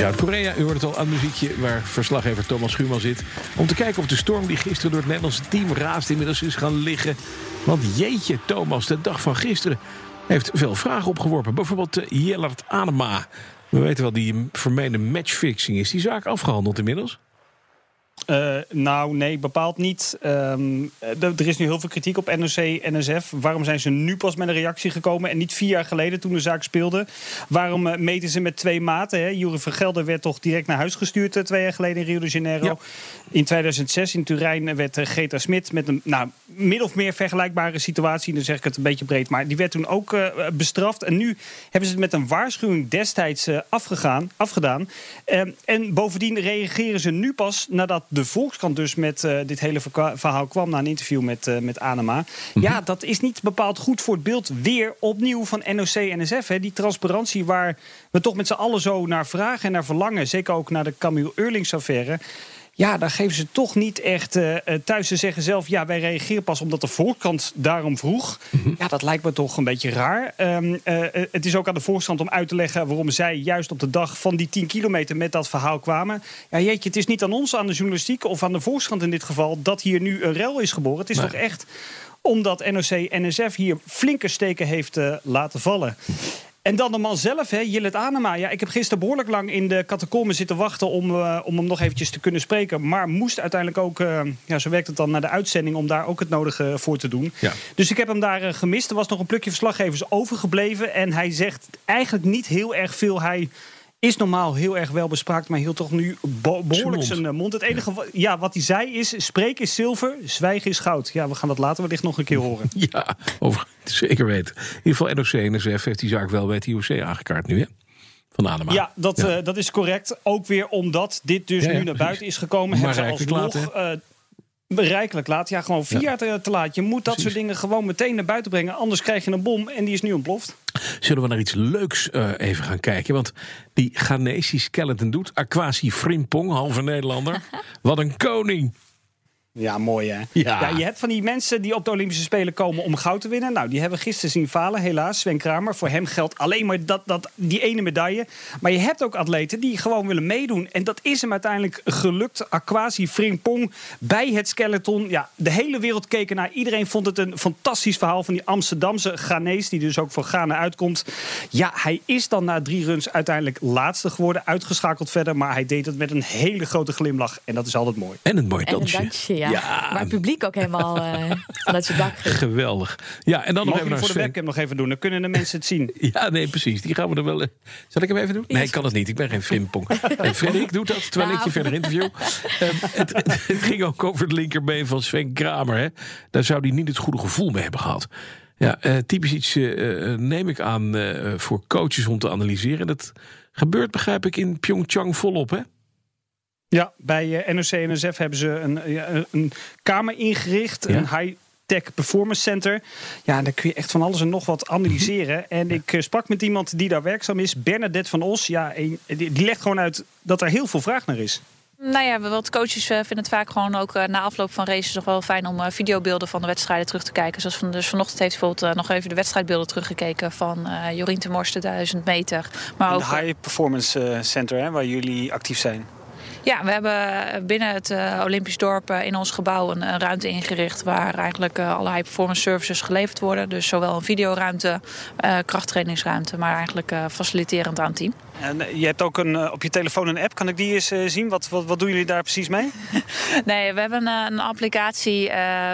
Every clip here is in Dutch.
Zuid-Korea, u hoort het al aan muziekje waar verslaggever Thomas Schuurman zit. Om te kijken of de storm die gisteren door het Nederlandse team raast inmiddels is gaan liggen. Want jeetje, Thomas, de dag van gisteren heeft veel vragen opgeworpen. Bijvoorbeeld uh, Jellert Adema. We weten wel, die vermeende matchfixing is die zaak afgehandeld inmiddels? Uh, nou, nee, bepaald niet. Um, er is nu heel veel kritiek op NOC, NSF. Waarom zijn ze nu pas met een reactie gekomen en niet vier jaar geleden toen de zaak speelde? Waarom uh, meten ze met twee maten? Hè? Jury Vergelder werd toch direct naar huis gestuurd uh, twee jaar geleden in Rio de Janeiro. Ja. In 2006 in Turijn werd Greta Smit met een nou, min of meer vergelijkbare situatie. Dan zeg ik het een beetje breed. Maar die werd toen ook bestraft. En nu hebben ze het met een waarschuwing destijds afgegaan, afgedaan. Ehm, en bovendien reageren ze nu pas nadat de Volkskrant dus met uh, dit hele verhaal kwam... na een interview met, uh, met Anema. Mm -hmm. Ja, dat is niet bepaald goed voor het beeld weer opnieuw van NOC-NSF. Die transparantie waar we toch met z'n allen zo naar vragen en naar verlangen. Zeker ook naar de Camille Eurlings-affaire... Ja, daar geven ze toch niet echt uh, thuis. Ze zeggen zelf, ja, wij reageren pas omdat de Volkskrant daarom vroeg. Mm -hmm. Ja, dat lijkt me toch een beetje raar. Um, uh, het is ook aan de Volkskrant om uit te leggen... waarom zij juist op de dag van die 10 kilometer met dat verhaal kwamen. Ja, jeetje, het is niet aan ons, aan de journalistiek... of aan de Volkskrant in dit geval, dat hier nu een rel is geboren. Het is nee. toch echt omdat NOC-NSF hier flinke steken heeft uh, laten vallen. En dan de man zelf, hè, Jillet Anema. Ja, ik heb gisteren behoorlijk lang in de catacomben zitten wachten om, uh, om hem nog eventjes te kunnen spreken. Maar moest uiteindelijk ook, uh, ja, zo werkt het dan, naar de uitzending om daar ook het nodige voor te doen. Ja. Dus ik heb hem daar uh, gemist. Er was nog een plukje verslaggevers overgebleven. En hij zegt eigenlijk niet heel erg veel. Hij is normaal heel erg wel bespraakt, maar hield toch nu behoorlijk zijn mond. mond. Het enige ja. ja. wat hij zei is: spreken is zilver, zwijgen is goud. Ja, we gaan dat later wellicht nog een keer horen. Ja, over, zeker weten. In ieder geval NOC-NSF heeft die zaak wel bij het IOC aangekaart nu, hè? Van Adema. Ja, dat, ja. Uh, dat is correct. Ook weer omdat dit dus ja, nu naar buiten is gekomen. Maar hebben ze alsnog... Uh, Rijkelijk laat. Ja, gewoon vier jaar te, te, laat. Je moet dat Precies. soort dingen gewoon meteen naar buiten brengen. Anders krijg je een bom en die is nu ontploft. Zullen we naar iets leuks uh, even gaan kijken? Want die Ghanesi skeleton doet. Aquasi Frimpong, halve Nederlander. Wat een koning. Ja, mooi hè. Ja. ja. je hebt van die mensen die op de Olympische Spelen komen om goud te winnen. Nou, die hebben we gisteren zien falen, helaas. Sven Kramer, voor hem geldt alleen maar dat, dat, die ene medaille. Maar je hebt ook atleten die gewoon willen meedoen. En dat is hem uiteindelijk gelukt. Aquasi Frimpong bij het skeleton. Ja, de hele wereld keek naar. Iedereen vond het een fantastisch verhaal van die Amsterdamse Ghanese. Die dus ook voor Ghana uitkomt. Ja, hij is dan na drie runs uiteindelijk laatste geworden. Uitgeschakeld verder. Maar hij deed het met een hele grote glimlach. En dat is altijd mooi. En een mooi dansje. Ja. Ja. Waar het publiek ook helemaal uh, vanuit zijn dak ging. Geweldig. Ja, en dan nog even voor de webcam nog even doen. Dan kunnen de mensen het zien. Ja, nee, precies. Die gaan we er wel... Uh... Zal ik hem even doen? Nee, ik kan het niet. Ik ben geen frimpong. en Frederik doet dat, terwijl nou. ik je verder interview. Um, het, het, het, ging ook over het linkerbeen van Sven Kramer. Hè. Daar zou hij niet het goede gevoel mee hebben gehad. Ja, uh, typisch iets uh, neem ik aan uh, voor coaches om te analyseren. Dat gebeurt, begrijp ik, in Pyeongchang volop, hè? Ja, bij uh, NOC-NSF hebben ze een, een kamer ingericht, ja. een high tech performance center. Ja, daar kun je echt van alles en nog wat analyseren. En ik uh, sprak met iemand die daar werkzaam is, Bernadette van Os. Ja, die, legt gewoon uit dat er heel veel vraag naar is. Nou ja, wat coaches vinden het vaak gewoon ook na afloop van races nog wel fijn om videobeelden van de wedstrijden terug te kijken. Zoals van, dus vanochtend heeft bijvoorbeeld nog even de wedstrijdbeelden teruggekeken van uh, Jorien Temors de 1000 meter. Maar ook, de High Performance Center, hè, waar jullie actief zijn. Ja, we hebben binnen het uh, Olympisch dorp uh, in ons gebouw een, ruimte ingericht waar eigenlijk uh, alle high performance services geleverd worden. Dus zowel een videoruimte, krachttrainingsruimte, maar eigenlijk faciliterend aan het team. En je hebt ook een, op je telefoon een app. Kan ik die eens zien? Wat, wat, wat doen jullie daar precies mee? nee, we hebben een, een applicatie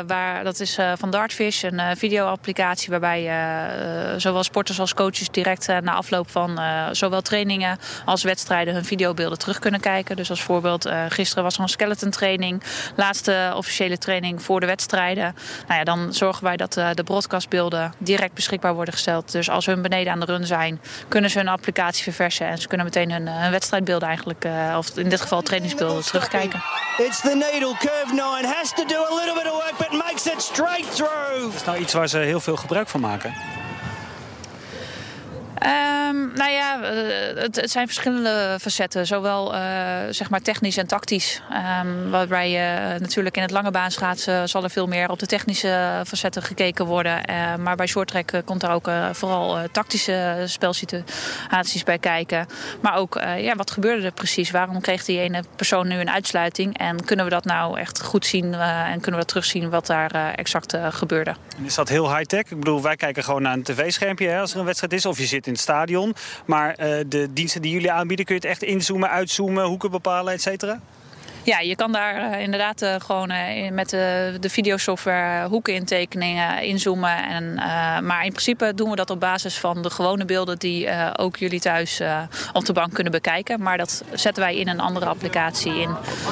waar, dat is van Dartfish, een video-applicatie waarbij zowel sporters als coaches direct na afloop van zowel trainingen als wedstrijden hun videobeelden terug kunnen kijken. Dus als voorbeeld, uh, gisteren was er een skeleton training. Laatste officiële training voor de wedstrijden. Nou ja, dan zorgen wij dat uh, de broadcastbeelden direct beschikbaar worden gesteld. Dus als hun beneden aan de run zijn, kunnen ze hun applicatie verversen. En ze kunnen meteen hun, hun wedstrijdbeelden eigenlijk, uh, of in dit geval trainingsbeelden, terugkijken. It's the needle, curve 9, has to do a little bit of work, but makes it straight through. Dat is nou iets waar ze heel veel gebruik van maken. Um, nou ja, eh, het, zijn verschillende facetten. Zowel uh, zeg maar technisch en tactisch. Um, waarbij je natuurlijk in het lange baanschaatsen zal er veel meer op de technische facetten gekeken worden. Uh, maar bij shorttrack komt er ook vooral tactische spelsituaties bij kijken. Maar ook, ja, wat gebeurde er precies? Waarom kreeg die ene persoon nu een uitsluiting? En kunnen we dat nou echt goed zien en kunnen we dat terugzien wat daar exact gebeurde? Is dat heel high-tech? Ik bedoel, wij kijken gewoon naar een tv-schermpje als er een wedstrijd is. Of je zit in het stadion. Maar uh, de diensten die jullie aanbieden, kun je het echt inzoomen, uitzoomen, hoeken bepalen, et cetera? Ja, je kan daar uh, inderdaad uh, gewoon uh, met de, de videosoftware hoeken intekeningen inzoomen. En, maar in principe doen we dat op basis van de gewone beelden die ook jullie thuis op de bank kunnen bekijken. Maar dat zetten wij in een andere applicatie in,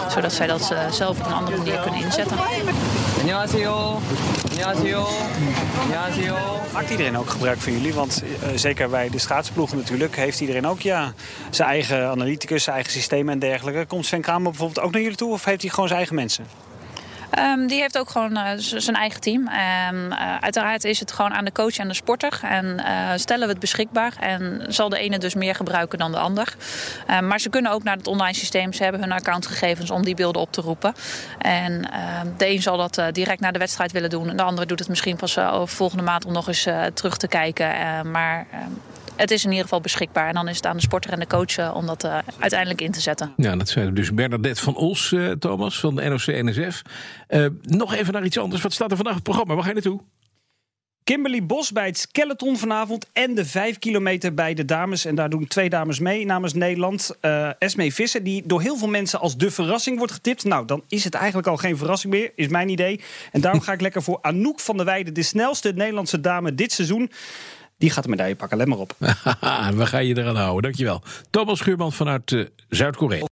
zodat zij dat zelf op een andere manier kunnen inzetten. 안 ja, Ignacio. Maakt iedereen ook gebruik van jullie? Want eh, zeker bij de schaatsploeg natuurlijk heeft iedereen ook ja, zijn eigen analyticus, zijn eigen systemen en dergelijke. Komt Sven Kramer bijvoorbeeld ook naar jullie toe of heeft hij gewoon zijn eigen mensen? Um, die heeft ook gewoon uh, zijn eigen team. En uh, uiteraard is het gewoon aan de coach en de sporter. En uh, stellen we het beschikbaar. En zal de ene dus meer gebruiken dan de ander. Ehm, maar ze kunnen ook naar het online systeem. Ze hebben hun accountgegevens om die beelden op te roepen. En ehm, de een zal dat direct na de wedstrijd willen doen. En de andere doet het misschien pas volgende maand om nog eens terug te kijken. maar het is in ieder geval beschikbaar. En dan is het aan de sporter en de coach eh, om dat uh, uiteindelijk in te zetten. Ja, dat zijn dus Bernadette van Os, uh, Thomas, van de NOC-NSF. nog even naar iets anders. Wat staat er vandaag op het programma? Waar ga je naartoe? Kimberly Bos bij het skeleton vanavond en de 5 kilometer bij de dames. En daar doen twee dames mee namens Nederland. Uh, Esme Visser, die door heel veel mensen als de verrassing wordt getipt. Nou, dan is het eigenlijk al geen verrassing meer, is mijn idee. En daarom ga ik lekker voor Anouk van der Weijden, de snelste Nederlandse dame dit seizoen. Die gaat de medaille pakken, let maar op. We gaan je eraan houden, dankjewel. Thomas Schuurman vanuit uh, Zuid-Korea.